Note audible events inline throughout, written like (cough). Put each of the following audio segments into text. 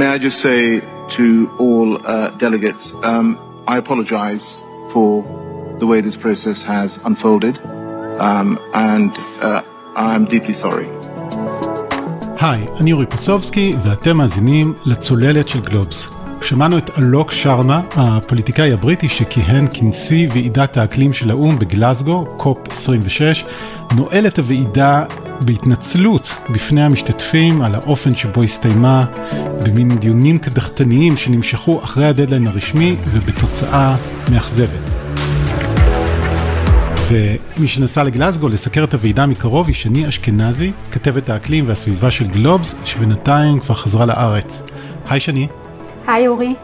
May I just say to all uh, delegates, um, I apologize for the way this process has unfolded, um, and uh, I'm deeply sorry. היי, אני אורי פסובסקי, ואתם מאזינים לצוללת של גלובס. שמענו את אלוק שרמה, הפוליטיקאי הבריטי שכיהן כנשיא ועידת האקלים של האו"ם בגלסגו, קופ 26, נועל את הוועידה בהתנצלות בפני המשתתפים על האופן שבו הסתיימה, במין דיונים קדחתניים שנמשכו אחרי הדדליין הרשמי ובתוצאה מאכזבת. ומי שנסע לגלסגו לסקר את הוועידה מקרוב היא שני אשכנזי, כתבת האקלים והסביבה של גלובס, שבינתיים כבר חזרה לארץ. היי שני. היי אורי.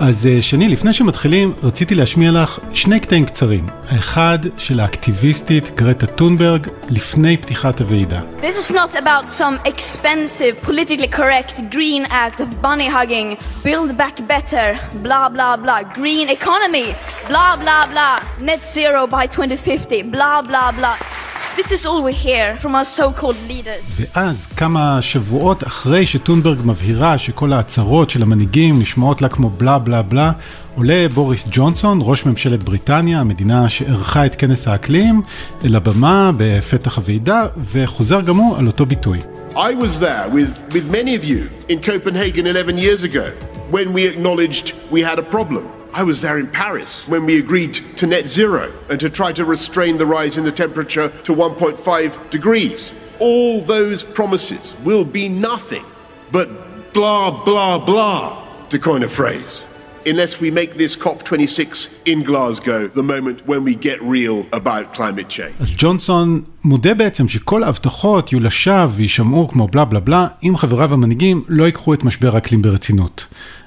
אז שני, לפני שמתחילים, רציתי להשמיע לך שני קטעים קצרים. האחד של האקטיביסטית גרטה טונברג לפני פתיחת הוועידה. This is not about some expensive, politically correct green act of bunny hugging, build back better, blah blah blah, green economy, blah blah blah, net zero by 2050, blah blah blah. This is all we hear from our so-called leaders. ואז, כמה שבועות אחרי שטונברג מבהירה שכל ההצהרות של המנהיגים נשמעות לה כמו בלה בלה בלה, עולה בוריס ג'ונסון, ראש ממשלת בריטניה, המדינה שאירחה את כנס האקלים, אל הבמה בפתח הוועידה, וחוזר גם הוא על אותו ביטוי. I was there with, with many of you in Copenhagen 11 years ago when we acknowledged we had a problem. I was there in Paris when we agreed to net zero and to try to restrain the rise in the temperature to 1.5 degrees. All those promises will be nothing but blah, blah, blah, to coin a phrase, unless we make this COP26 in Glasgow the moment when we get real about climate change. אז ג'ונסון מודה בעצם שכל ההבטחות יהיו לשווא ויישמעו כמו בלה בלה בלה, אם חבריו המנהיגים לא ייקחו את משבר האקלים ברצינות.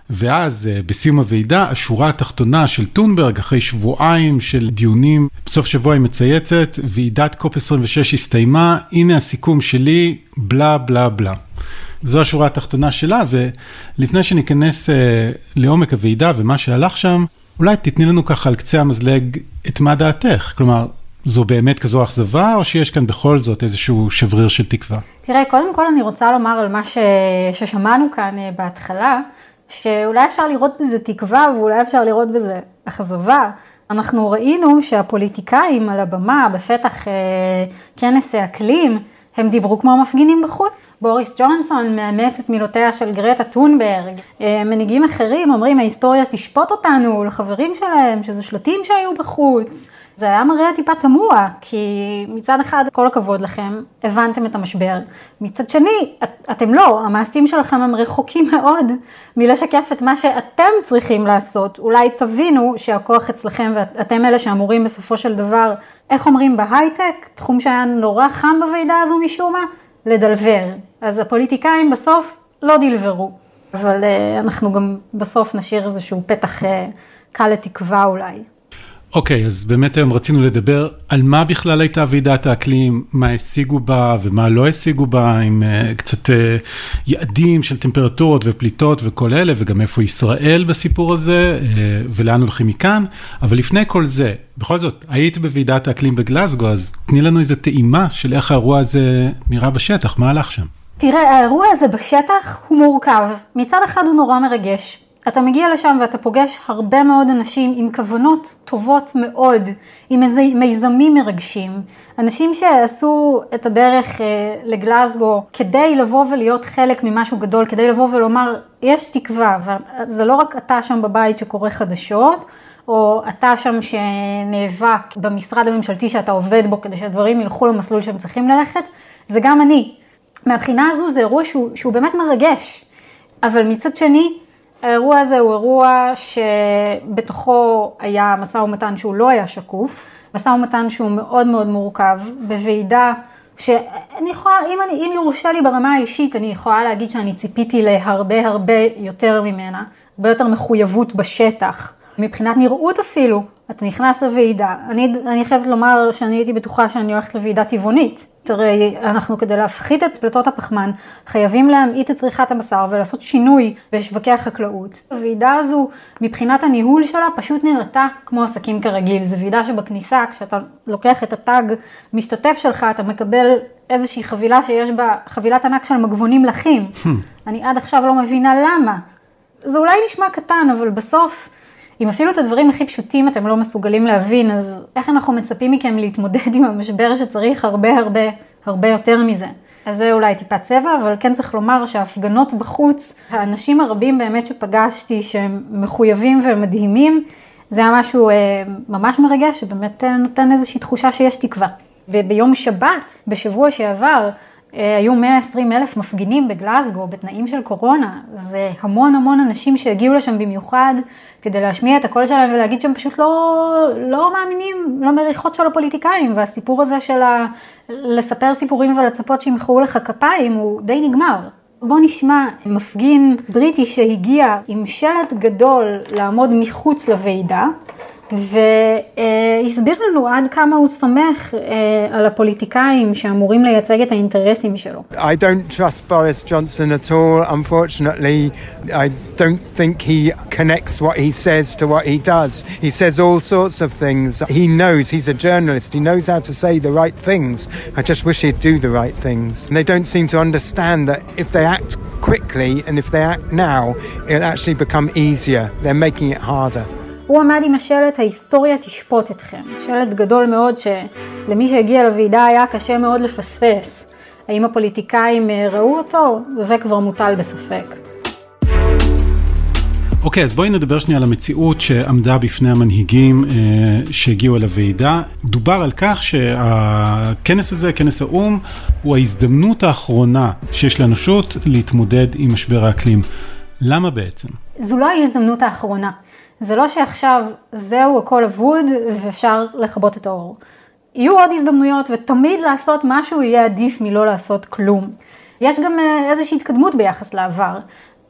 ואז בסיום הוועידה, השורה התחתונה של טונברג, אחרי שבועיים של דיונים, בסוף שבוע היא מצייצת, ועידת קופ 26 הסתיימה, הנה הסיכום שלי, בלה בלה בלה. זו השורה התחתונה שלה, ולפני שניכנס לעומק הוועידה ומה שהלך שם, אולי תתני לנו ככה על קצה המזלג את מה דעתך, כלומר, זו באמת כזו אכזבה, או שיש כאן בכל זאת איזשהו שבריר של תקווה? תראה, קודם כל אני רוצה לומר על מה ש... ששמענו כאן בהתחלה, שאולי אפשר לראות בזה תקווה ואולי אפשר לראות בזה אכזבה. אנחנו ראינו שהפוליטיקאים על הבמה בפתח אה, כנס האקלים, הם דיברו כמו מפגינים בחוץ. בוריס ג'ונסון מאמץ את מילותיה של גרטה טונברג. אה, מנהיגים אחרים אומרים ההיסטוריה תשפוט אותנו לחברים שלהם, שזה שלטים שהיו בחוץ. זה היה מראה טיפה תמוה, כי מצד אחד, כל הכבוד לכם, הבנתם את המשבר. מצד שני, את, אתם לא, המעשים שלכם הם רחוקים מאוד מלשקף את מה שאתם צריכים לעשות. אולי תבינו שהכוח אצלכם ואתם אלה שאמורים בסופו של דבר, איך אומרים בהייטק, תחום שהיה נורא חם בוועידה הזו משום מה, לדלבר. אז הפוליטיקאים בסוף לא דלברו. אבל uh, אנחנו גם בסוף נשאיר איזשהו פתח uh, קל לתקווה אולי. אוקיי, okay, אז באמת היום רצינו לדבר על מה בכלל הייתה ועידת האקלים, מה השיגו בה ומה לא השיגו בה, עם uh, קצת uh, יעדים של טמפרטורות ופליטות וכל אלה, וגם איפה ישראל בסיפור הזה, uh, ולאן הולכים מכאן. אבל לפני כל זה, בכל זאת, היית בוועידת האקלים בגלסגו, אז תני לנו איזה טעימה של איך האירוע הזה נראה בשטח, מה הלך שם? תראה, האירוע הזה בשטח הוא מורכב. מצד אחד הוא נורא מרגש. אתה מגיע לשם ואתה פוגש הרבה מאוד אנשים עם כוונות טובות מאוד, עם מיזמים מרגשים. אנשים שעשו את הדרך אה, לגלסגו כדי לבוא ולהיות חלק ממשהו גדול, כדי לבוא ולומר, יש תקווה, וזה לא רק אתה שם בבית שקורא חדשות, או אתה שם שנאבק במשרד הממשלתי שאתה עובד בו כדי שהדברים ילכו למסלול שהם צריכים ללכת, זה גם אני. מהבחינה הזו זה אירוע שהוא, שהוא באמת מרגש, אבל מצד שני, האירוע הזה הוא אירוע שבתוכו היה משא ומתן שהוא לא היה שקוף, משא ומתן שהוא מאוד מאוד מורכב, בוועידה שאני יכולה, אם, אני, אם יורשה לי ברמה האישית, אני יכולה להגיד שאני ציפיתי להרבה הרבה יותר ממנה, הרבה יותר מחויבות בשטח, מבחינת נראות אפילו, אתה נכנס לוועידה, אני, אני חייבת לומר שאני הייתי בטוחה שאני הולכת לוועידה טבעונית. הרי אנחנו כדי להפחית את פליטות הפחמן חייבים להמעיט את צריכת הבשר ולעשות שינוי בשווקי החקלאות. הוועידה הזו מבחינת הניהול שלה פשוט נראתה כמו עסקים כרגיל. זו ועידה שבכניסה כשאתה לוקח את הטאג משתתף שלך אתה מקבל איזושהי חבילה שיש בה חבילת ענק של מגבונים לחים. אני עד עכשיו לא מבינה למה. זה אולי נשמע קטן, אבל בסוף, אם אפילו את הדברים הכי פשוטים אתם לא מסוגלים להבין, אז איך אנחנו מצפים מכם להתמודד עם המשבר שצריך הרבה הרבה הרבה יותר מזה? אז זה אולי טיפה צבע, אבל כן צריך לומר שההפגנות בחוץ, האנשים הרבים באמת שפגשתי שהם מחויבים ומדהימים, זה היה משהו אה, ממש מרגש, שבאמת נותן איזושהי תחושה שיש תקווה. וביום שבת, בשבוע שעבר, היו 120 אלף מפגינים בגלסגו בתנאים של קורונה. זה המון המון אנשים שהגיעו לשם במיוחד כדי להשמיע את הקול שלהם ולהגיד שהם פשוט לא, לא מאמינים למריחות של הפוליטיקאים, והסיפור הזה של ה... לספר סיפורים ולצפות שימחאו לך כפיים הוא די נגמר. בוא נשמע מפגין בריטי שהגיע עם שלט גדול לעמוד מחוץ לוועידה. והסביר לנו עד כמה הוא סומך על הפוליטיקאים שאמורים לייצג את האינטרסים שלו. I don't trust Boris Johnson at all, unfortunately. I don't think he connects what he says to what he does. He says all sorts of things. He knows, he's a journalist, he knows how to say the right things. I just wish he'd do the right things. And they don't seem to understand that if they act quickly and if they act now, it'll actually become easier. They're making it harder. הוא עמד עם השלט ההיסטוריה תשפוט אתכם, שלט גדול מאוד שלמי שהגיע לוועידה היה קשה מאוד לפספס. האם הפוליטיקאים ראו אותו? זה כבר מוטל בספק. אוקיי, okay, אז בואי נדבר שנייה על המציאות שעמדה בפני המנהיגים אה, שהגיעו אל הוועידה. דובר על כך שהכנס הזה, כנס האו"ם, הוא ההזדמנות האחרונה שיש לאנושות להתמודד עם משבר האקלים. למה בעצם? זו לא ההזדמנות האחרונה. זה לא שעכשיו זהו הכל אבוד ואפשר לכבות את האור. יהיו עוד הזדמנויות ותמיד לעשות משהו יהיה עדיף מלא לעשות כלום. יש גם אה, איזושהי התקדמות ביחס לעבר,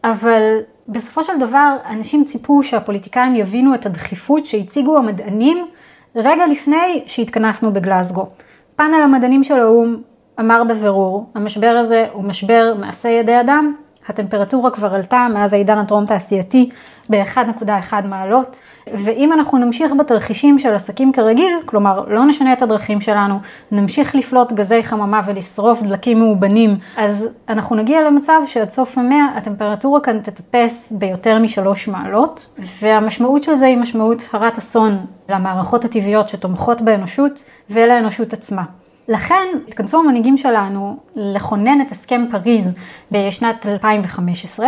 אבל בסופו של דבר אנשים ציפו שהפוליטיקאים יבינו את הדחיפות שהציגו המדענים רגע לפני שהתכנסנו בגלסגו. פאנל המדענים של האו"ם אמר בבירור, המשבר הזה הוא משבר מעשה ידי אדם, הטמפרטורה כבר עלתה מאז העידן הטרום תעשייתי ב-1.1 מעלות, ואם אנחנו נמשיך בתרחישים של עסקים כרגיל, כלומר לא נשנה את הדרכים שלנו, נמשיך לפלוט גזי חממה ולשרוף דלקים מאובנים, אז אנחנו נגיע למצב שעד סוף המאה הטמפרטורה כאן תטפס ביותר משלוש מעלות, והמשמעות של זה היא משמעות הרת אסון למערכות הטבעיות שתומכות באנושות ולאנושות עצמה. לכן התכנסו המנהיגים שלנו לכונן את הסכם פריז בשנת 2015,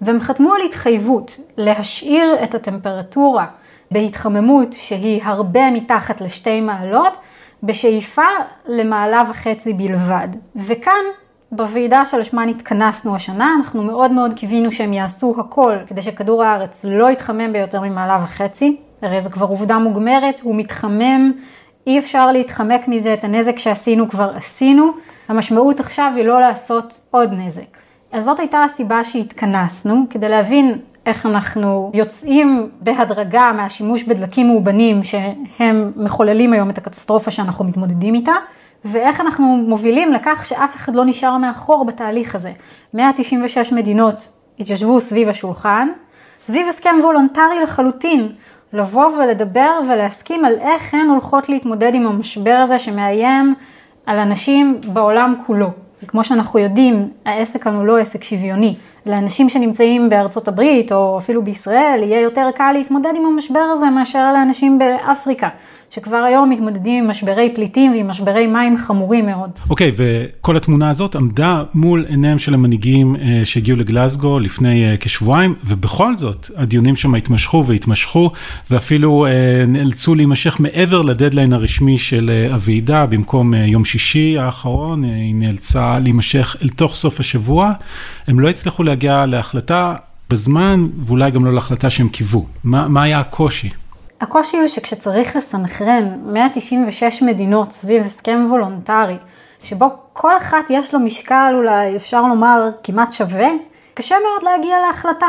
והם חתמו על התחייבות להשאיר את הטמפרטורה בהתחממות שהיא הרבה מתחת לשתי מעלות, בשאיפה למעלה וחצי בלבד. וכאן, בוועידה שלשמה נתכנסנו השנה, אנחנו מאוד מאוד קיווינו שהם יעשו הכל כדי שכדור הארץ לא יתחמם ביותר ממעלה וחצי, הרי זו כבר עובדה מוגמרת, הוא מתחמם אי אפשר להתחמק מזה, את הנזק שעשינו כבר עשינו, המשמעות עכשיו היא לא לעשות עוד נזק. אז זאת הייתה הסיבה שהתכנסנו, כדי להבין איך אנחנו יוצאים בהדרגה מהשימוש בדלקים מאובנים שהם מחוללים היום את הקטסטרופה שאנחנו מתמודדים איתה, ואיך אנחנו מובילים לכך שאף אחד לא נשאר מאחור בתהליך הזה. 196 מדינות התיישבו סביב השולחן, סביב הסכם וולונטרי לחלוטין, לבוא ולדבר ולהסכים על איך הן הולכות להתמודד עם המשבר הזה שמאיים על אנשים בעולם כולו. וכמו שאנחנו יודעים, העסק כאן הוא לא עסק שוויוני. לאנשים שנמצאים בארצות הברית או אפילו בישראל, יהיה יותר קל להתמודד עם המשבר הזה מאשר לאנשים באפריקה. שכבר היום מתמודדים עם משברי פליטים ועם משברי מים חמורים מאוד. אוקיי, okay, וכל התמונה הזאת עמדה מול עיניהם של המנהיגים אה, שהגיעו לגלסגו לפני אה, כשבועיים, ובכל זאת, הדיונים שם התמשכו והתמשכו, ואפילו אה, נאלצו להימשך מעבר לדדליין הרשמי של הוועידה, במקום יום שישי האחרון, היא נאלצה להימשך אל תוך סוף השבוע. הם לא הצליחו להגיע להחלטה בזמן, ואולי גם לא להחלטה שהם קיוו. מה, מה היה הקושי? הקושי הוא שכשצריך לסנכרן 196 מדינות סביב הסכם וולונטרי, שבו כל אחת יש לו משקל אולי אפשר לומר כמעט שווה, קשה מאוד להגיע להחלטה.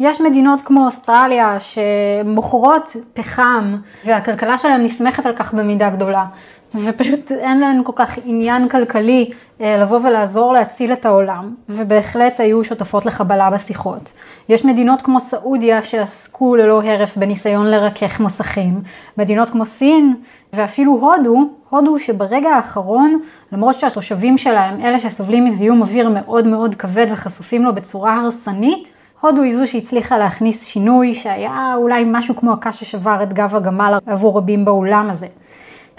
יש מדינות כמו אוסטרליה שמוכרות פחם והכלכלה שלהן נסמכת על כך במידה גדולה. ופשוט אין להן כל כך עניין כלכלי אה, לבוא ולעזור להציל את העולם, ובהחלט היו שותפות לחבלה בשיחות. יש מדינות כמו סעודיה שעסקו ללא הרף בניסיון לרכך נוסחים, מדינות כמו סין ואפילו הודו, הודו שברגע האחרון, למרות שהתושבים שלה הם אלה שסובלים מזיהום אוויר מאוד מאוד כבד וחשופים לו בצורה הרסנית, הודו היא זו שהצליחה להכניס שינוי שהיה אולי משהו כמו הקש ששבר את גב הגמל עבור רבים באולם הזה.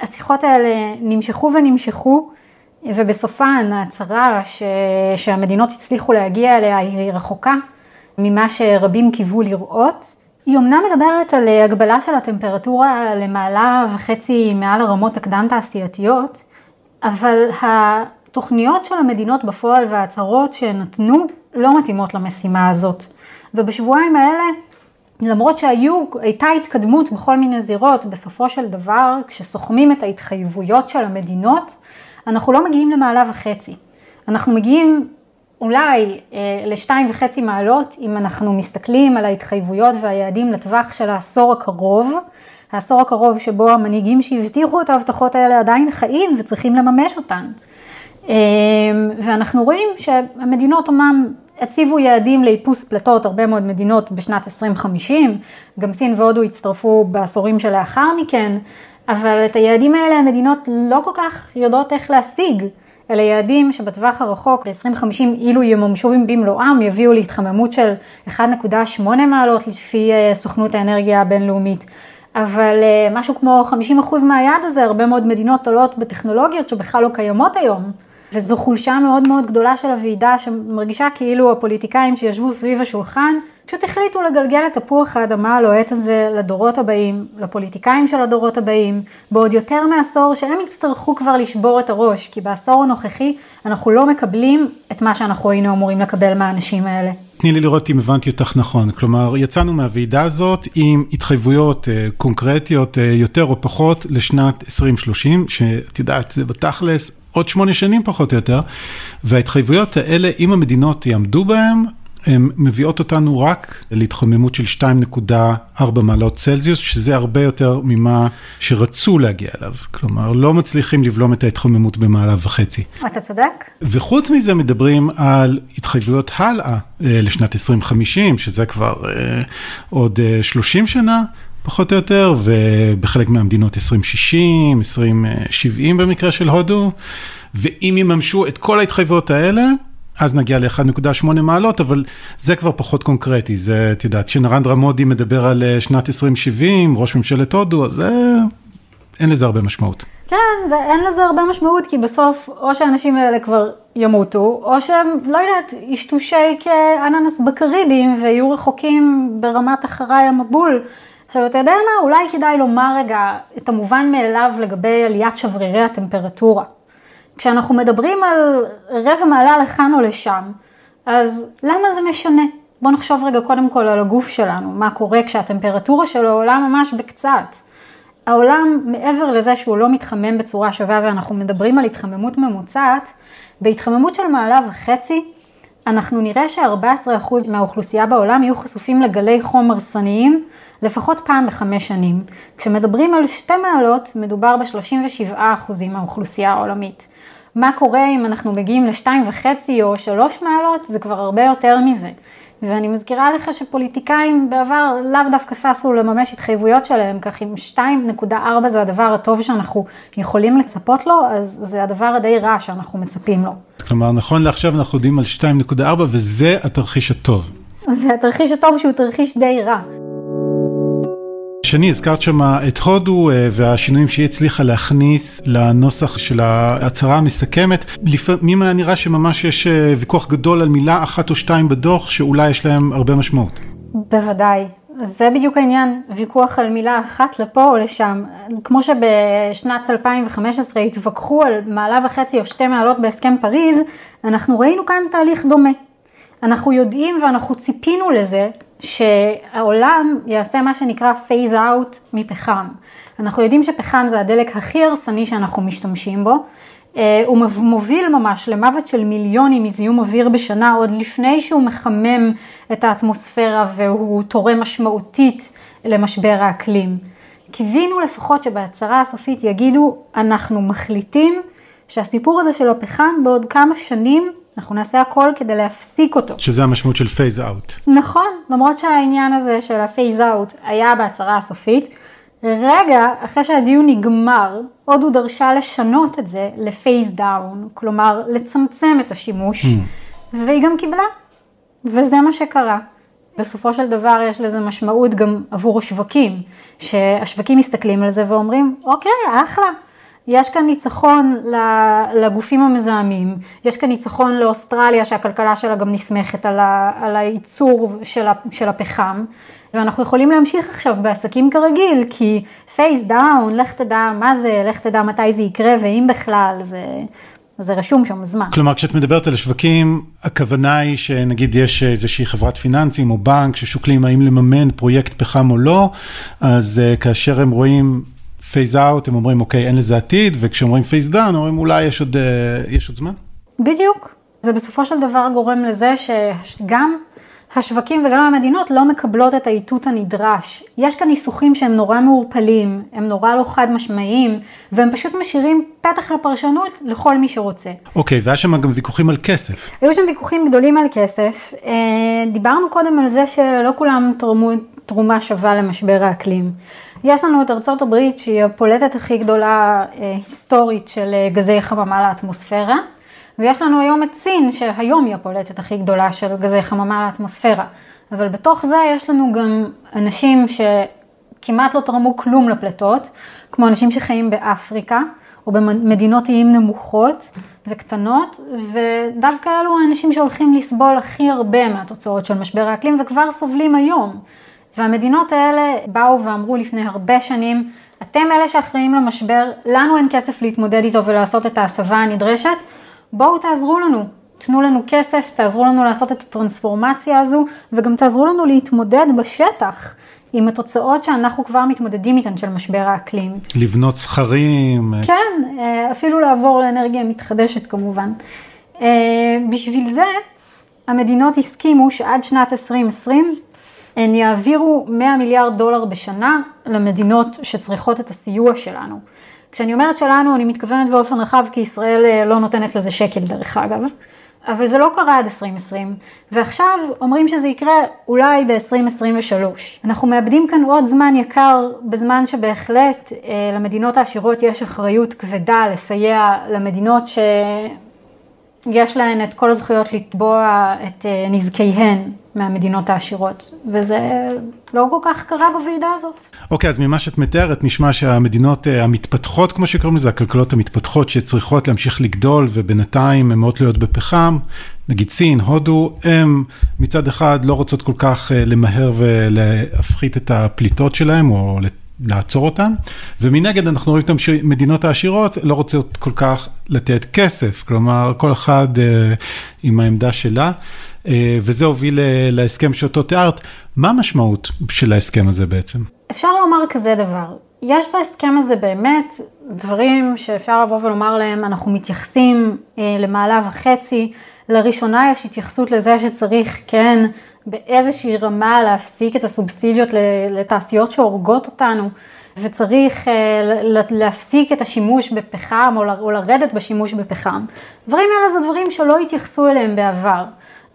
השיחות האלה נמשכו ונמשכו, ובסופן ההצהרה ש... שהמדינות הצליחו להגיע אליה היא רחוקה ממה שרבים קיוו לראות. היא אומנם מדברת על הגבלה של הטמפרטורה למעלה וחצי מעל הרמות הקדם תעשייתיות, אבל התוכניות של המדינות בפועל וההצהרות שנתנו לא מתאימות למשימה הזאת. ובשבועיים האלה, למרות שהייתה התקדמות בכל מיני זירות, בסופו של דבר, כשסוכמים את ההתחייבויות של המדינות, אנחנו לא מגיעים למעלה וחצי. אנחנו מגיעים אולי אה, לשתיים וחצי מעלות, אם אנחנו מסתכלים על ההתחייבויות והיעדים לטווח של העשור הקרוב, העשור הקרוב שבו המנהיגים שהבטיחו את ההבטחות האלה עדיין חיים וצריכים לממש אותן. אה, ואנחנו רואים שהמדינות אומנם הציבו יעדים לאיפוס פלטות, הרבה מאוד מדינות בשנת 2050, גם סין והודו הצטרפו בעשורים שלאחר מכן, אבל את היעדים האלה המדינות לא כל כך יודעות איך להשיג. אלה יעדים שבטווח הרחוק ל-2050 אילו ימומשו במלואם יביאו להתחממות של 1.8 מעלות לפי אה, סוכנות האנרגיה הבינלאומית. אבל אה, משהו כמו 50% מהיעד הזה, הרבה מאוד מדינות עולות בטכנולוגיות שבכלל לא קיימות היום. וזו חולשה מאוד מאוד גדולה של הוועידה שמרגישה כאילו הפוליטיקאים שישבו סביב השולחן פשוט החליטו לגלגל את תפוח האדמה הלוהט הזה לדורות הבאים, לפוליטיקאים של הדורות הבאים, בעוד יותר מעשור שהם יצטרכו כבר לשבור את הראש, כי בעשור הנוכחי אנחנו לא מקבלים את מה שאנחנו היינו אמורים לקבל מהאנשים האלה. תני לי לראות אם הבנתי אותך נכון, כלומר יצאנו מהוועידה הזאת עם התחייבויות uh, קונקרטיות uh, יותר או פחות לשנת 2030, שאת יודעת זה בתכלס עוד שמונה שנים פחות או יותר, וההתחייבויות האלה אם המדינות יעמדו בהן, הן מביאות אותנו רק להתחממות של 2.4 מעלות צלזיוס, שזה הרבה יותר ממה שרצו להגיע אליו. כלומר, לא מצליחים לבלום את ההתחממות במעלה וחצי. אתה צודק. וחוץ מזה מדברים על התחייבויות הלאה אה, לשנת 2050, שזה כבר אה, עוד 30 אה, שנה. פחות או יותר, ובחלק מהמדינות 2060, 2070 במקרה של הודו, ואם יממשו את כל ההתחייבויות האלה, אז נגיע ל-1.8 מעלות, אבל זה כבר פחות קונקרטי, זה, את יודעת, כשנרנדרה מודי מדבר על אה, שנת 2070, ראש ממשלת הודו, אז זה, אין לזה הרבה משמעות. כן, זה, אין לזה הרבה משמעות, כי בסוף, או שהאנשים האלה כבר ימותו, או שהם, לא יודעת, ישתו שייק אננס בקריבים, ויהיו רחוקים ברמת אחריי המבול. עכשיו, אתה יודע מה? אולי כדאי לומר רגע את המובן מאליו לגבי עליית שברירי הטמפרטורה. כשאנחנו מדברים על רבע מעלה לכאן או לשם, אז למה זה משנה? בואו נחשוב רגע קודם כל על הגוף שלנו, מה קורה כשהטמפרטורה שלו עולה ממש בקצת. העולם, מעבר לזה שהוא לא מתחמם בצורה שווה ואנחנו מדברים על התחממות ממוצעת, בהתחממות של מעלה וחצי, אנחנו נראה ש-14% מהאוכלוסייה בעולם יהיו חשופים לגלי חום הרסניים לפחות פעם בחמש שנים. כשמדברים על שתי מעלות, מדובר ב-37% מהאוכלוסייה העולמית. מה קורה אם אנחנו מגיעים לשתיים וחצי או שלוש מעלות, זה כבר הרבה יותר מזה. ואני מזכירה לך שפוליטיקאים בעבר לאו דווקא ששו לממש התחייבויות שלהם, כך אם 2.4 זה הדבר הטוב שאנחנו יכולים לצפות לו, אז זה הדבר הדי רע שאנחנו מצפים לו. כלומר, נכון לעכשיו אנחנו יודעים על 2.4 וזה התרחיש הטוב. זה התרחיש הטוב שהוא תרחיש די רע. שני, הזכרת שם את הודו אה, והשינויים שהיא הצליחה להכניס לנוסח של ההצהרה המסכמת. לפעמים היה נראה שממש יש אה, ויכוח גדול על מילה אחת או שתיים בדוח, שאולי יש להם הרבה משמעות. בוודאי. זה בדיוק העניין, ויכוח על מילה אחת לפה או לשם. כמו שבשנת 2015 התווכחו על מעלה וחצי או שתי מעלות בהסכם פריז, אנחנו ראינו כאן תהליך דומה. אנחנו יודעים ואנחנו ציפינו לזה שהעולם יעשה מה שנקרא phase out מפחם. אנחנו יודעים שפחם זה הדלק הכי הרסני שאנחנו משתמשים בו. אה, הוא מוביל ממש למוות של מיליונים מזיהום אוויר בשנה עוד לפני שהוא מחמם את האטמוספירה והוא תורם משמעותית למשבר האקלים. קיווינו לפחות שבהצהרה הסופית יגידו, אנחנו מחליטים שהסיפור הזה של הפחם בעוד כמה שנים, אנחנו נעשה הכל כדי להפסיק אותו. שזה המשמעות של phase out. נכון, למרות שהעניין הזה של ה phase out היה בהצהרה הסופית, רגע אחרי שהדיון נגמר, הודו דרשה לשנות את זה ל phase down, כלומר לצמצם את השימוש, ממ. והיא גם קיבלה, וזה מה שקרה. בסופו של דבר יש לזה משמעות גם עבור השווקים, שהשווקים מסתכלים על זה ואומרים, אוקיי, אחלה, יש כאן ניצחון לגופים המזהמים, יש כאן ניצחון לאוסטרליה שהכלכלה שלה גם נסמכת על הייצור של הפחם, ואנחנו יכולים להמשיך עכשיו בעסקים כרגיל, כי phase down, לך תדע מה זה, לך תדע מתי זה יקרה, ואם בכלל, זה... זה רשום שם זמן. כלומר, כשאת מדברת על השווקים, הכוונה היא שנגיד יש איזושהי חברת פיננסים או בנק ששוקלים האם לממן פרויקט פחם או לא, אז אה, כאשר הם רואים phase out, הם אומרים, אוקיי, אין לזה עתיד, וכשאומרים phase down, אומרים, אולי יש עוד, אה, יש עוד זמן? בדיוק. זה בסופו של דבר גורם לזה שגם השווקים וגם המדינות לא מקבלות את האיתות הנדרש. יש כאן ניסוחים שהם נורא מעורפלים, הם נורא לא חד משמעיים, והם פשוט משאירים פתח לפרשנות לכל מי שרוצה. אוקיי, okay, והיה שם גם ויכוחים על כסף. היו שם ויכוחים גדולים על כסף. אה, דיברנו קודם על זה שלא כולם תרמו תרומה שווה למשבר האקלים. יש לנו את ארצות הברית שהיא הפולטת הכי גדולה אה, היסטורית של אה, גזי חממה לאטמוספירה. ויש לנו היום את סין, שהיום היא הפולטת הכי גדולה של גזי חממה לאטמוספירה. אבל בתוך זה יש לנו גם אנשים שכמעט לא תרמו כלום לפליטות, כמו אנשים שחיים באפריקה, או במדינות איים נמוכות וקטנות, ודווקא אלו האנשים שהולכים לסבול הכי הרבה מהתוצאות של משבר האקלים וכבר סובלים היום. והמדינות האלה באו ואמרו לפני הרבה שנים, אתם אלה שאחראים למשבר, לנו אין כסף להתמודד איתו ולעשות את ההסבה הנדרשת, בואו תעזרו לנו, תנו לנו כסף, תעזרו לנו לעשות את הטרנספורמציה הזו, וגם תעזרו לנו להתמודד בשטח עם התוצאות שאנחנו כבר מתמודדים איתן של משבר האקלים. לבנות סכרים. כן, אה, אפילו לעבור לאנרגיה מתחדשת כמובן. אה, בשביל זה המדינות הסכימו שעד שנת 2020 הן יעבירו 100 מיליארד דולר בשנה למדינות שצריכות את הסיוע שלנו. כשאני אומרת שלנו, אני מתכוונת באופן רחב, כי ישראל אה, לא נותנת לזה שקל דרך אגב. אבל זה לא קרה עד 2020, ועכשיו אומרים שזה יקרה אולי ב-2023. אנחנו מאבדים כאן עוד זמן יקר, בזמן שבהחלט אה, למדינות העשירות יש אחריות כבדה לסייע למדינות שיש להן את כל הזכויות לתבוע את אה, נזקיהן מהמדינות העשירות, וזה לא כל כך קרה בוועידה הזאת. אוקיי, okay, אז ממה שאת מתארת, נשמע שהמדינות uh, המתפתחות, כמו שקוראים לזה, הכלכלות המתפתחות שצריכות להמשיך לגדול, ובינתיים הן מאוד תלויות בפחם, נגיד סין, הודו, הן מצד אחד לא רוצות כל כך uh, למהר ולהפחית את הפליטות שלהן, או לעצור אותן, ומנגד אנחנו רואים את המדינות העשירות לא רוצות כל כך לתת כסף, כלומר כל אחד uh, עם העמדה שלה. אה, וזה הוביל אה, להסכם שאותו תיארת. מה המשמעות של ההסכם הזה בעצם? אפשר לומר כזה דבר, יש בהסכם הזה באמת דברים שאפשר לבוא ולומר להם, אנחנו מתייחסים אה, למעלה וחצי, לראשונה יש התייחסות לזה שצריך כן באיזושהי רמה להפסיק את הסובסידיות לתעשיות שהורגות אותנו. וצריך להפסיק את השימוש בפחם או לרדת בשימוש בפחם. דברים האלה זה דברים שלא התייחסו אליהם בעבר.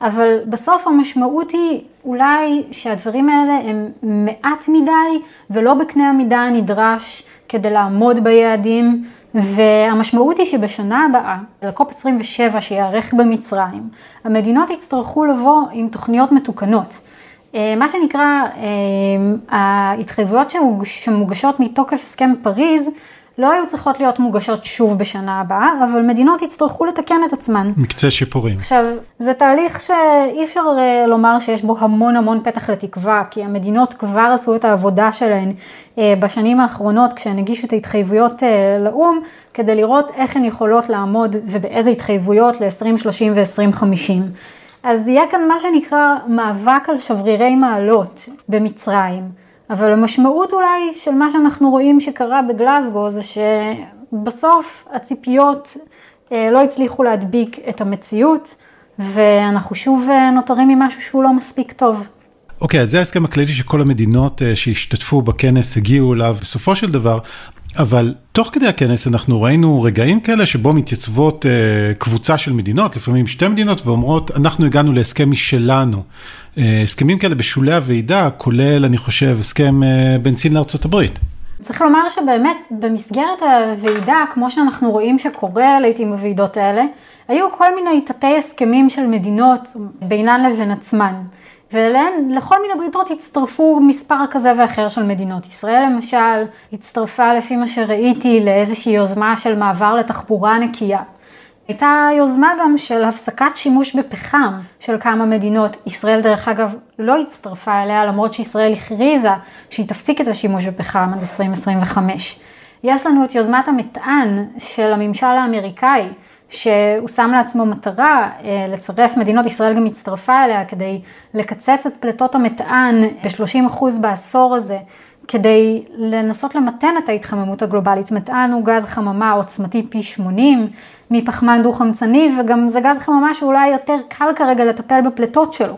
אבל בסוף המשמעות היא אולי שהדברים האלה הם מעט מדי ולא בקנה המידה הנדרש כדי לעמוד ביעדים, והמשמעות היא שבשנה הבאה, לקופ 27 שיערך במצרים, המדינות יצטרכו לבוא עם תוכניות מתוקנות. אה, מה שנקרא, אה, ההתחייבויות שמוגשות מתוקף הסכם פריז, לא היו צריכות להיות מוגשות שוב בשנה הבאה, אבל מדינות יצטרכו לתקן את עצמן. מקצה שיפורים. עכשיו, זה תהליך שאי אפשר אה, לומר שיש בו המון המון פתח לתקווה, כי המדינות כבר עשו את העבודה שלהן אה, בשנים האחרונות, כשהן הגישו את ההתחייבויות אה, לאו"ם, כדי לראות איך הן יכולות לעמוד ובאיזה התחייבויות ל-2030 ו-2050. אז יהיה כאן מה שנקרא מאבק על שברירי מעלות במצרים. אבל המשמעות אולי של מה שאנחנו רואים שקרה בגלסגו זה שבסוף הציפיות אה, לא הצליחו להדביק את המציאות ואנחנו שוב אה, נותרים עם משהו שהוא לא מספיק טוב. אוקיי, אז זה ההסכם הכללי שכל המדינות uh, שהשתתפו בכנס הגיעו אליו בסופו של דבר, אבל תוך כדי הכנס אנחנו ראינו רגעים כאלה שבו מתייצבות uh, קבוצה של מדינות, לפעמים שתי מדינות, ואומרות, אנחנו הגענו להסכם משלנו. הסכמים כאלה בשולי הוועידה, כולל, אני חושב, הסכם uh, בין סין לארצות הברית. צריך לומר שבאמת במסגרת הוועידה, כמו שאנחנו רואים שקורה לעיתים בוועידות האלה, היו כל מיני תתי הסכמים של מדינות בינן לבין עצמן. ולכל מיני בריתות הצטרפו מספר כזה ואחר של מדינות. ישראל למשל הצטרפה לפי מה שראיתי לאיזושהי יוזמה של מעבר לתחבורה נקייה. הייתה יוזמה גם של הפסקת שימוש בפחם של כמה מדינות. ישראל דרך אגב לא הצטרפה אליה למרות שישראל הכריזה שהיא תפסיק את השימוש בפחם עד 2025. יש לנו את יוזמת המטען של הממשל האמריקאי שהוא שם לעצמו מטרה אה, לצרף מדינות, ישראל גם הצטרפה אליה כדי לקצץ את פליטות המטען ב-30% בעשור הזה, כדי לנסות למתן את ההתחממות הגלובלית. מטען הוא גז חממה עוצמתי פי 80 מפחמן דו-חמצני, וגם זה גז חממה שאולי יותר קל כרגע לטפל בפליטות שלו.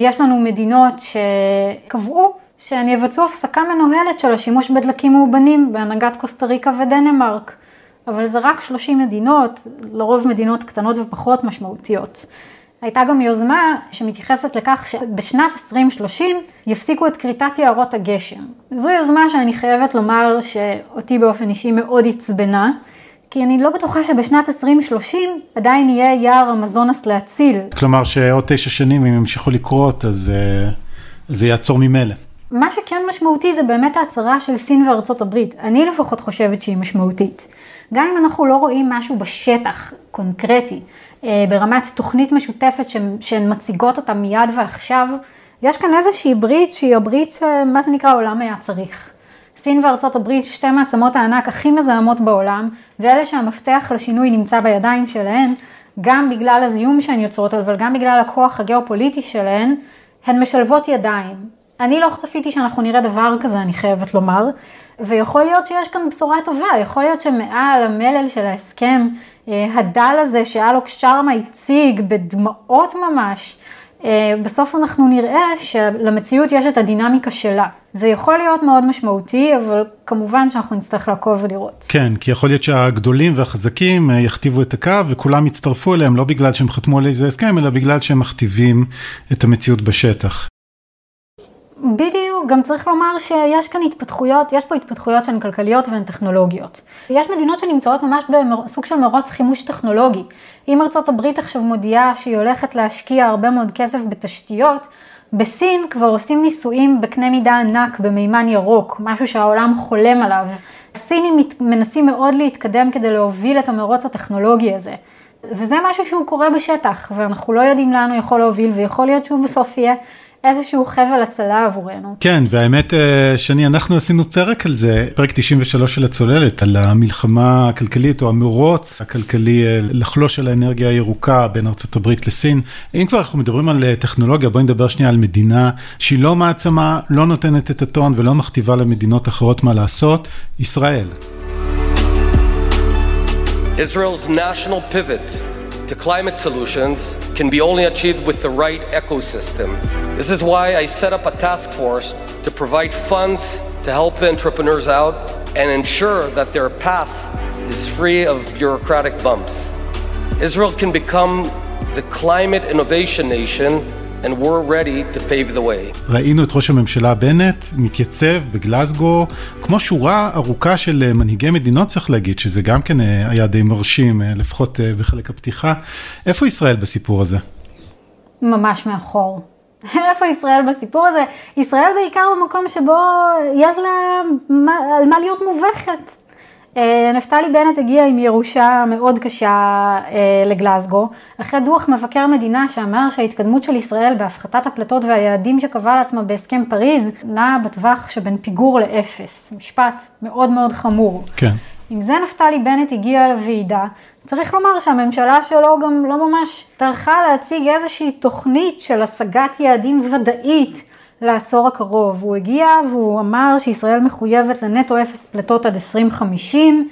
יש לנו מדינות שקבעו שהן יבצעו הפסקה מנוהלת של השימוש בדלקים מאובנים בהנהגת קוסטה ריקה ודנמרק. אבל זה רק 30 מדינות, לרוב מדינות קטנות ופחות משמעותיות. הייתה גם יוזמה שמתייחסת לכך שבשנת 2030 יפסיקו את כריתת יערות הגשם. זו יוזמה שאני חייבת לומר שאותי באופן אישי מאוד עצבנה, כי אני לא בטוחה שבשנת 2030 עדיין יהיה יער המזונס להציל. כלומר שעוד תשע שנים אם ימשיכו לקרות אז uh, זה יעצור ממילא. מה שכן משמעותי זה באמת ההצהרה של סין וארצות הברית. אני לפחות חושבת שהיא משמעותית. גם אם אנחנו לא רואים משהו בשטח קונקרטי, אה, ברמת תוכנית משותפת שהן מציגות אותה מיד ועכשיו, יש כאן איזושהי ברית שהיא הברית שמה שנקרא העולם היה צריך. סין וארצות הברית, שתי מעצמות הענק הכי מזהמות בעולם, ואלה שהמפתח לשינוי נמצא בידיים שלהן, גם בגלל הזיהום שהן יוצרות, אבל גם בגלל הכוח הגיאופוליטי שלהן, הן משלבות ידיים. אני לא צפיתי שאנחנו נראה דבר כזה, אני חייבת לומר, ויכול להיות שיש כאן בשורה טובה, יכול להיות שמעל המלל של ההסכם, אה, הדל הזה שאלוק שרמה הציג בדמעות ממש, אה, בסוף אנחנו נראה שלמציאות יש את הדינמיקה שלה. זה יכול להיות מאוד משמעותי, אבל כמובן שאנחנו נצטרך לעקוב ולראות. כן, כי יכול להיות שהגדולים והחזקים אה, יכתיבו את הקו וכולם יצטרפו אליהם, לא בגלל שהם חתמו על איזה הסכם, אלא בגלל שהם מכתיבים את המציאות בשטח. בדיוק, גם צריך לומר שיש כאן התפתחויות, יש פה התפתחויות שהן כלכליות והן טכנולוגיות. יש מדינות שנמצאות ממש בסוג של מרוץ חימוש טכנולוגי. אם ארצות הברית עכשיו מודיעה שהיא הולכת להשקיע הרבה מאוד כסף בתשתיות, בסין כבר עושים ניסויים בקנה מידה ענק במימן ירוק, משהו שהעולם חולם עליו. הסינים מנסים מאוד להתקדם כדי להוביל את המרוץ הטכנולוגי הזה. וזה משהו שהוא קורה בשטח, ואנחנו לא יודעים לאן הוא יכול להוביל, ויכול להיות שהוא בסוף יהיה איזשהו חבל הצלה עבורנו. כן, והאמת אה, שני, אנחנו עשינו פרק על זה, פרק 93 של הצוללת, על המלחמה הכלכלית או המרוץ הכלכלי אה, לחלוש על האנרגיה הירוקה בין ארה"ב לסין. אם כבר אנחנו מדברים על אה, טכנולוגיה, בואי נדבר שנייה על מדינה שהיא לא מעצמה, לא נותנת את הטון ולא מכתיבה למדינות אחרות מה לעשות, ישראל. Israel's national pivot to climate solutions can be only achieved with the right ecosystem. This is why I set up a task force to provide funds to help the entrepreneurs out and ensure that their path is free of bureaucratic bumps. Israel can become the climate innovation nation and we're ready to pave the way. ראינו את ראש הממשלה בנט מתייצב בגלסגו, כמו שורה ארוכה של מנהיגי מדינות צריך להגיד, שזה גם כן היה די מרשים, לפחות בחלק הפתיחה. איפה ישראל בסיפור הזה? ממש מאחור. (laughs) איפה ישראל בסיפור הזה? ישראל בעיקר במקום שבו יש לה על מה להיות מובכת. אה, נפתלי בנט הגיע עם ירושה מאוד קשה אה, לגלזגו, אחרי דוח מבקר מדינה שאמר שההתקדמות של ישראל בהפחתת הפלטות והיעדים שקבע לעצמה בהסכם פריז נעה בטווח שבין פיגור לאפס. משפט מאוד מאוד חמור. כן. עם זה נפתלי בנט הגיע לוועידה, צריך לומר שהממשלה שלו גם לא ממש טרחה להציג איזושהי תוכנית של השגת יעדים ודאית לעשור הקרוב. הוא הגיע והוא אמר שישראל מחויבת לנטו אפס פליטות עד 2050.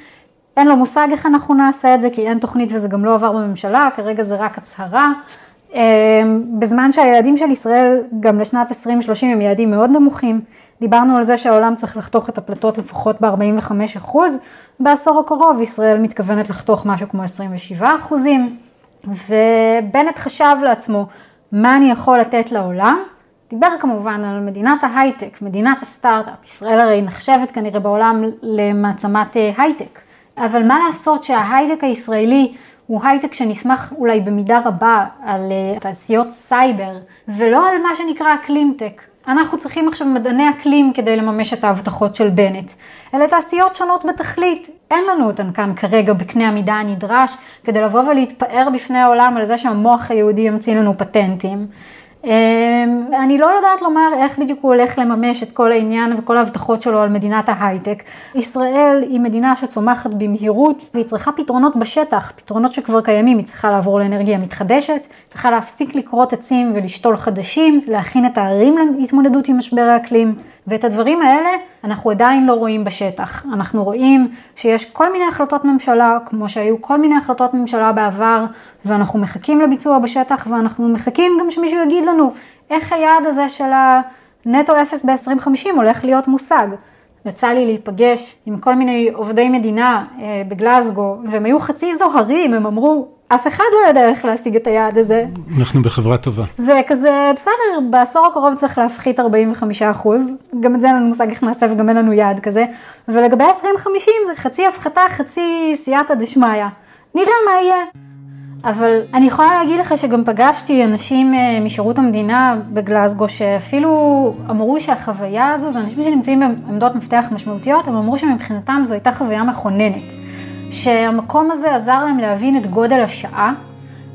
אין לו מושג איך אנחנו נעשה את זה, כי אין תוכנית וזה גם לא עבר בממשלה, כרגע זה רק הצהרה. בזמן שהיעדים של ישראל גם לשנת 2030 הם יעדים מאוד נמוכים. דיברנו על זה שהעולם צריך לחתוך את הפליטות לפחות ב-45%, בעשור הקרוב ישראל מתכוונת לחתוך משהו כמו 27%, ובנט חשב לעצמו, מה אני יכול לתת לעולם? דיבר כמובן על מדינת ההייטק, מדינת הסטארט-אפ, ישראל הרי נחשבת כנראה בעולם למעצמת אה, הייטק, אבל מה לעשות שההייטק הישראלי הוא הייטק שנסמך אולי במידה רבה על אה, תעשיות סייבר, ולא על מה שנקרא climate tech. אנחנו צריכים עכשיו מדעני אקלים כדי לממש את ההבטחות של בנט. אלה תעשיות שונות בתכלית, אין לנו אותן כאן כרגע בקנה המידה הנדרש כדי לבוא ולהתפאר בפני העולם על זה שהמוח היהודי ימציא לנו פטנטים. אמ, אני לא יודעת לומר איך בדיוק הוא הולך לממש את כל העניין וכל ההבטחות שלו על מדינת ההייטק. ישראל היא מדינה שצומחת במהירות והיא צריכה פתרונות בשטח, פתרונות שכבר קיימים, היא צריכה לעבור לאנרגיה מתחדשת, צריכה להפסיק לכרות עצים ולשתול חדשים, להכין את הערים להתמודדות עם משבר האקלים. ואת הדברים האלה אנחנו עדיין לא רואים בשטח. אנחנו רואים שיש כל מיני החלטות ממשלה, כמו שהיו כל מיני החלטות ממשלה בעבר, ואנחנו מחכים לביצוע בשטח, ואנחנו מחכים גם שמישהו יגיד לנו איך היעד הזה של הנטו אפס ב-2050 הולך להיות מושג. יצא לי להיפגש עם כל מיני עובדי מדינה אה, בגלזגו, והם היו חצי זוהרים, הם אמרו, אף אחד לא יודע איך להשיג את היעד הזה. אנחנו בחברה טובה. זה כזה, בסדר, בעשור הקרוב צריך להפחית 45 אחוז, גם את זה אין לנו מושג איך נעשה וגם אין לנו יעד כזה, ולגבי 2050 זה חצי הפחתה, חצי סייעתא דשמיא. נראה מה יהיה. אבל אני יכולה להגיד לך שגם פגשתי אנשים אה, משירות המדינה בגלסגו שאפילו אמרו שהחוויה הזו, זה אנשים שנמצאים בעמדות מפתח משמעותיות, הם אמרו שמבחינתם זו הייתה חוויה מכוננת. שהמקום הזה עזר להם להבין את גודל השעה,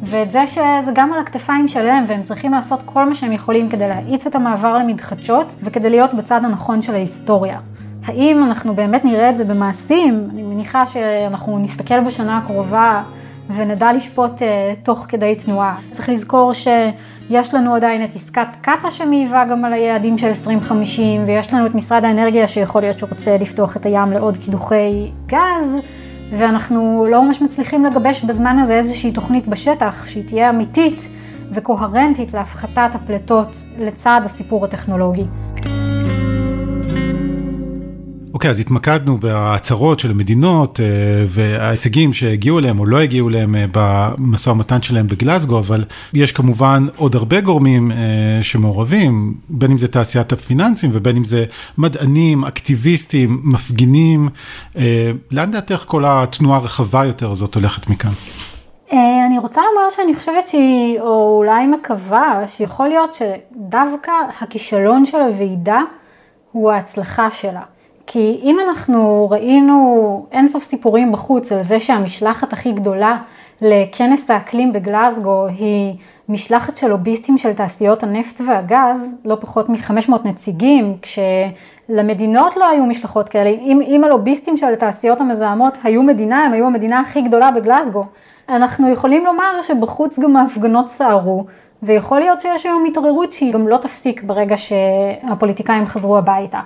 ואת זה שזה גם על הכתפיים שלהם, והם צריכים לעשות כל מה שהם יכולים כדי להאיץ את המעבר למתחדשות, וכדי להיות בצד הנכון של ההיסטוריה. האם אנחנו באמת נראה את זה במעשים? אני מניחה שאנחנו נסתכל בשנה הקרובה ונדע לשפוט uh, תוך כדי תנועה. צריך לזכור שיש לנו עדיין את עסקת קצ"א שמעיבה גם על היעדים של 2050, ויש לנו את משרד האנרגיה שיכול להיות שרוצה לפתוח את הים לעוד קידוחי גז. ואנחנו לא ממש מצליחים לגבש בזמן הזה איזושהי תוכנית בשטח שהיא תהיה אמיתית וקוהרנטית להפחתת הפליטות לצד הסיפור הטכנולוגי. אוקיי, okay, אז התמקדנו בהצהרות של המדינות אה, וההישגים שהגיעו אליהם או לא הגיעו אליהם אה, במשא ומתן שלהם בגלסגו, אבל יש כמובן עוד הרבה גורמים אה, שמעורבים, בין אם זה תעשיית הפיננסים ובין אם זה מדענים, אקטיביסטים, מפגינים. לאן דעתך כל התנועה הרחבה יותר הזאת הולכת מכאן? אני רוצה לומר שאני חושבת שהיא, או אולי מקווה, שיכול להיות שדווקא הכישלון של הוועידה הוא ההצלחה שלה. כי אם אנחנו ראינו אינסוף סיפורים בחוץ על זה שהמשלחת הכי גדולה לכנס האקלים בגלאזגו היא משלחת של לוביסטים של תעשיות הנפט והגז, לא פחות מ-500 נציגים, כשלמדינות לא היו משלחות כאלה, אם, אם הלוביסטים של התעשיות המזהמות היו מדינה, הם היו המדינה הכי גדולה בגלאזגו. אנחנו יכולים לומר שבחוץ גם ההפגנות סערו, ויכול להיות שיש היום התעוררות שהיא גם לא תפסיק ברגע שהפוליטיקאים חזרו הביתה.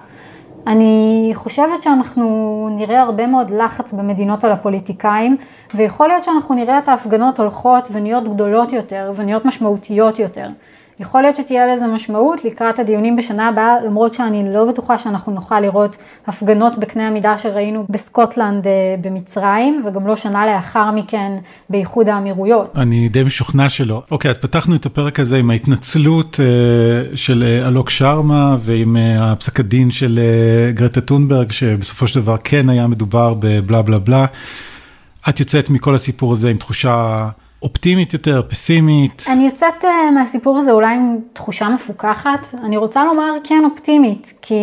אני חושבת שאנחנו נראה הרבה מאוד לחץ במדינות על הפוליטיקאים, ויכול להיות שאנחנו נראה את ההפגנות הולכות ונהיות גדולות יותר ונהיות משמעותיות יותר. יכול להיות שתהיה לזה משמעות לקראת הדיונים בשנה הבאה, למרות שאני לא בטוחה שאנחנו נוכל לראות הפגנות בקנה המידה שראינו בסקוטלנד אה, במצרים, וגם לא שנה לאחר מכן באיחוד האמירויות. אני די משוכנע שלא. אוקיי, אז פתחנו את הפרק הזה עם ההתנצלות אה, של אה, אלוק שרמה ועם הפסק הדין של גרטה טונברג, שבסופו של דבר כן היה מדובר בבלה בלה בלה. את יוצאת מכל הסיפור הזה עם תחושה... אופטימית יותר, פסימית? אני יוצאת uh, מהסיפור הזה אולי עם תחושה מפוקחת. אני רוצה לומר כן אופטימית, כי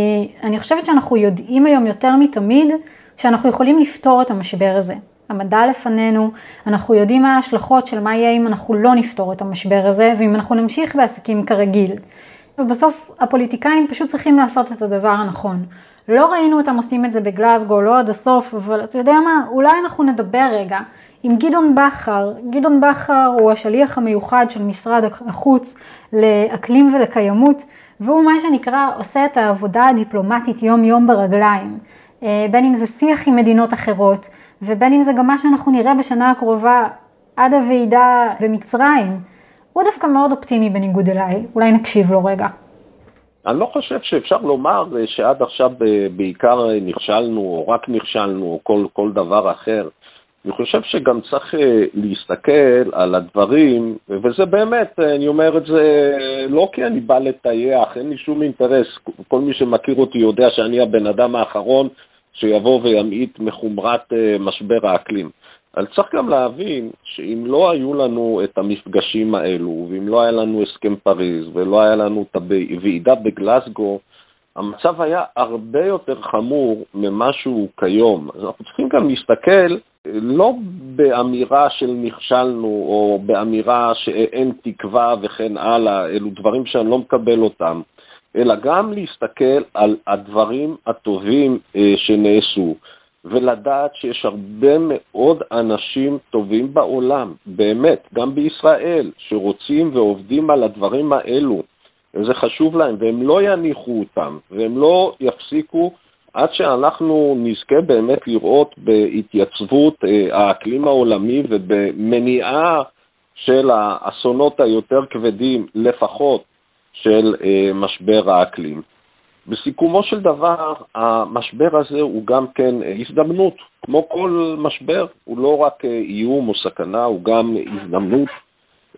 אני חושבת שאנחנו יודעים היום יותר מתמיד שאנחנו יכולים לפתור את המשבר הזה. המדע לפנינו, אנחנו יודעים מה ההשלכות של מה יהיה אם אנחנו לא נפתור את המשבר הזה, ואם אנחנו נמשיך בעסקים כרגיל. ובסוף הפוליטיקאים פשוט צריכים לעשות את הדבר הנכון. לא ראינו אותם עושים את זה בגלסגו, לא עד הסוף, אבל אתה יודע מה, אולי אנחנו נדבר רגע עם גדעון בכר. גדעון בכר הוא השליח המיוחד של משרד החוץ לאקלים ולקיימות, והוא מה שנקרא עושה את העבודה הדיפלומטית יום יום ברגליים. אה, בין אם זה שיח עם מדינות אחרות, ובין אם זה גם מה שאנחנו נראה בשנה הקרובה עד הוועידה במצרים. הוא דווקא מאוד אופטימי בניגוד אליי, אולי נקשיב לו רגע. אני לא חושב שאפשר לומר שעד עכשיו בעיקר נכשלנו, או רק נכשלנו, או כל, כל דבר אחר. אני חושב שגם צריך אה, להסתכל על הדברים, וזה באמת, אני אומר את זה לא כי אני בא לטייח, אין לי שום אינטרס. כל מי שמכיר אותי יודע שאני הבן אדם האחרון שיבוא וימעיט מחומרת אה, משבר האקלים. אבל צריך גם להבין שאם לא היו לנו את המפגשים האלו, ואם לא היה לנו הסכם פריז, ולא היה לנו את הוועידה בגלסגו, המצב היה הרבה יותר חמור ממה שהוא כיום. אז אנחנו צריכים גם להסתכל לא באמירה של נכשלנו, או באמירה שאין תקווה וכן הלאה, אלו דברים שאני לא מקבל אותם, אלא גם להסתכל על הדברים הטובים אה, שנעשו. ולדעת שיש הרבה מאוד אנשים טובים בעולם, באמת, גם בישראל, שרוצים ועובדים על הדברים האלו, וזה חשוב להם, והם לא יניחו אותם, והם לא יפסיקו עד שאנחנו נזכה באמת לראות בהתייצבות אה, האקלים העולמי ובמניעה של האסונות היותר כבדים, לפחות של אה, משבר האקלים. בסיכומו של דבר, המשבר הזה הוא גם כן הזדמנות. כמו כל משבר, הוא לא רק איום או סכנה, הוא גם הזדמנות.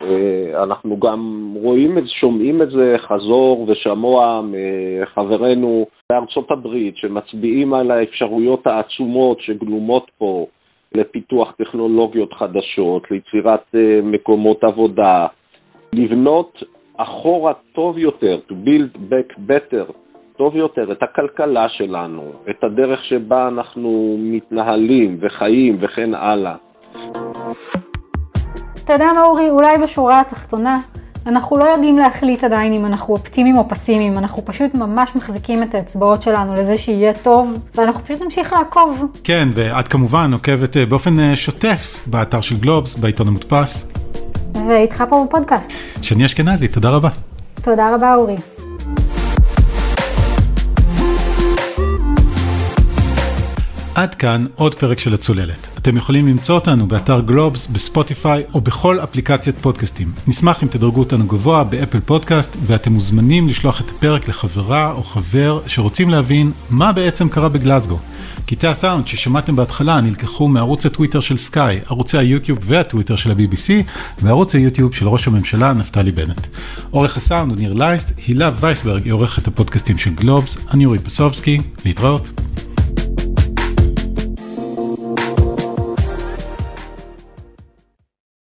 אה, אנחנו גם רואים שומעים את זה חזור ושמוע מחברינו בארצות הברית, שמצביעים על האפשרויות העצומות שגלומות פה לפיתוח טכנולוגיות חדשות, ליצירת אה, מקומות עבודה, לבנות אחורה טוב יותר, to build back better, טוב יותר את הכלכלה שלנו, את הדרך שבה אנחנו מתנהלים וחיים וכן הלאה. אתה יודע מה אורי, אולי בשורה התחתונה, אנחנו לא יודעים להחליט עדיין אם אנחנו אופטימיים או פסימיים, אנחנו פשוט ממש מחזיקים את האצבעות שלנו לזה שיהיה טוב, ואנחנו פשוט נמשיך לעקוב. כן, ואת כמובן עוקבת אה, באופן אה, שוטף באתר של גלובס, בעיתון המודפס. ואיתך פה בפודקאסט. שני אשכנזי, תודה רבה. תודה רבה אורי. עד כאן עוד פרק של הצוללת. אתם יכולים למצוא אותנו באתר גלובס, בספוטיפיי או בכל אפליקציית פודקאסטים. נשמח אם תדרגו אותנו גבוה באפל פודקאסט ואתם מוזמנים לשלוח את הפרק לחברה או חבר שרוצים להבין מה בעצם קרה בגלסגו. קטעי הסאונד ששמעתם בהתחלה נלקחו מערוץ הטוויטר של סקאי, ערוצי היוטיוב והטוויטר של ה-BBC וערוץ היוטיוב של ראש הממשלה נפתלי בנט. עורך הסאונד הוא ניר לייסט, הילה וייסברג היא עורכת הפודקאסטים של גלובס, אני אורי פסובסקי, להתראות.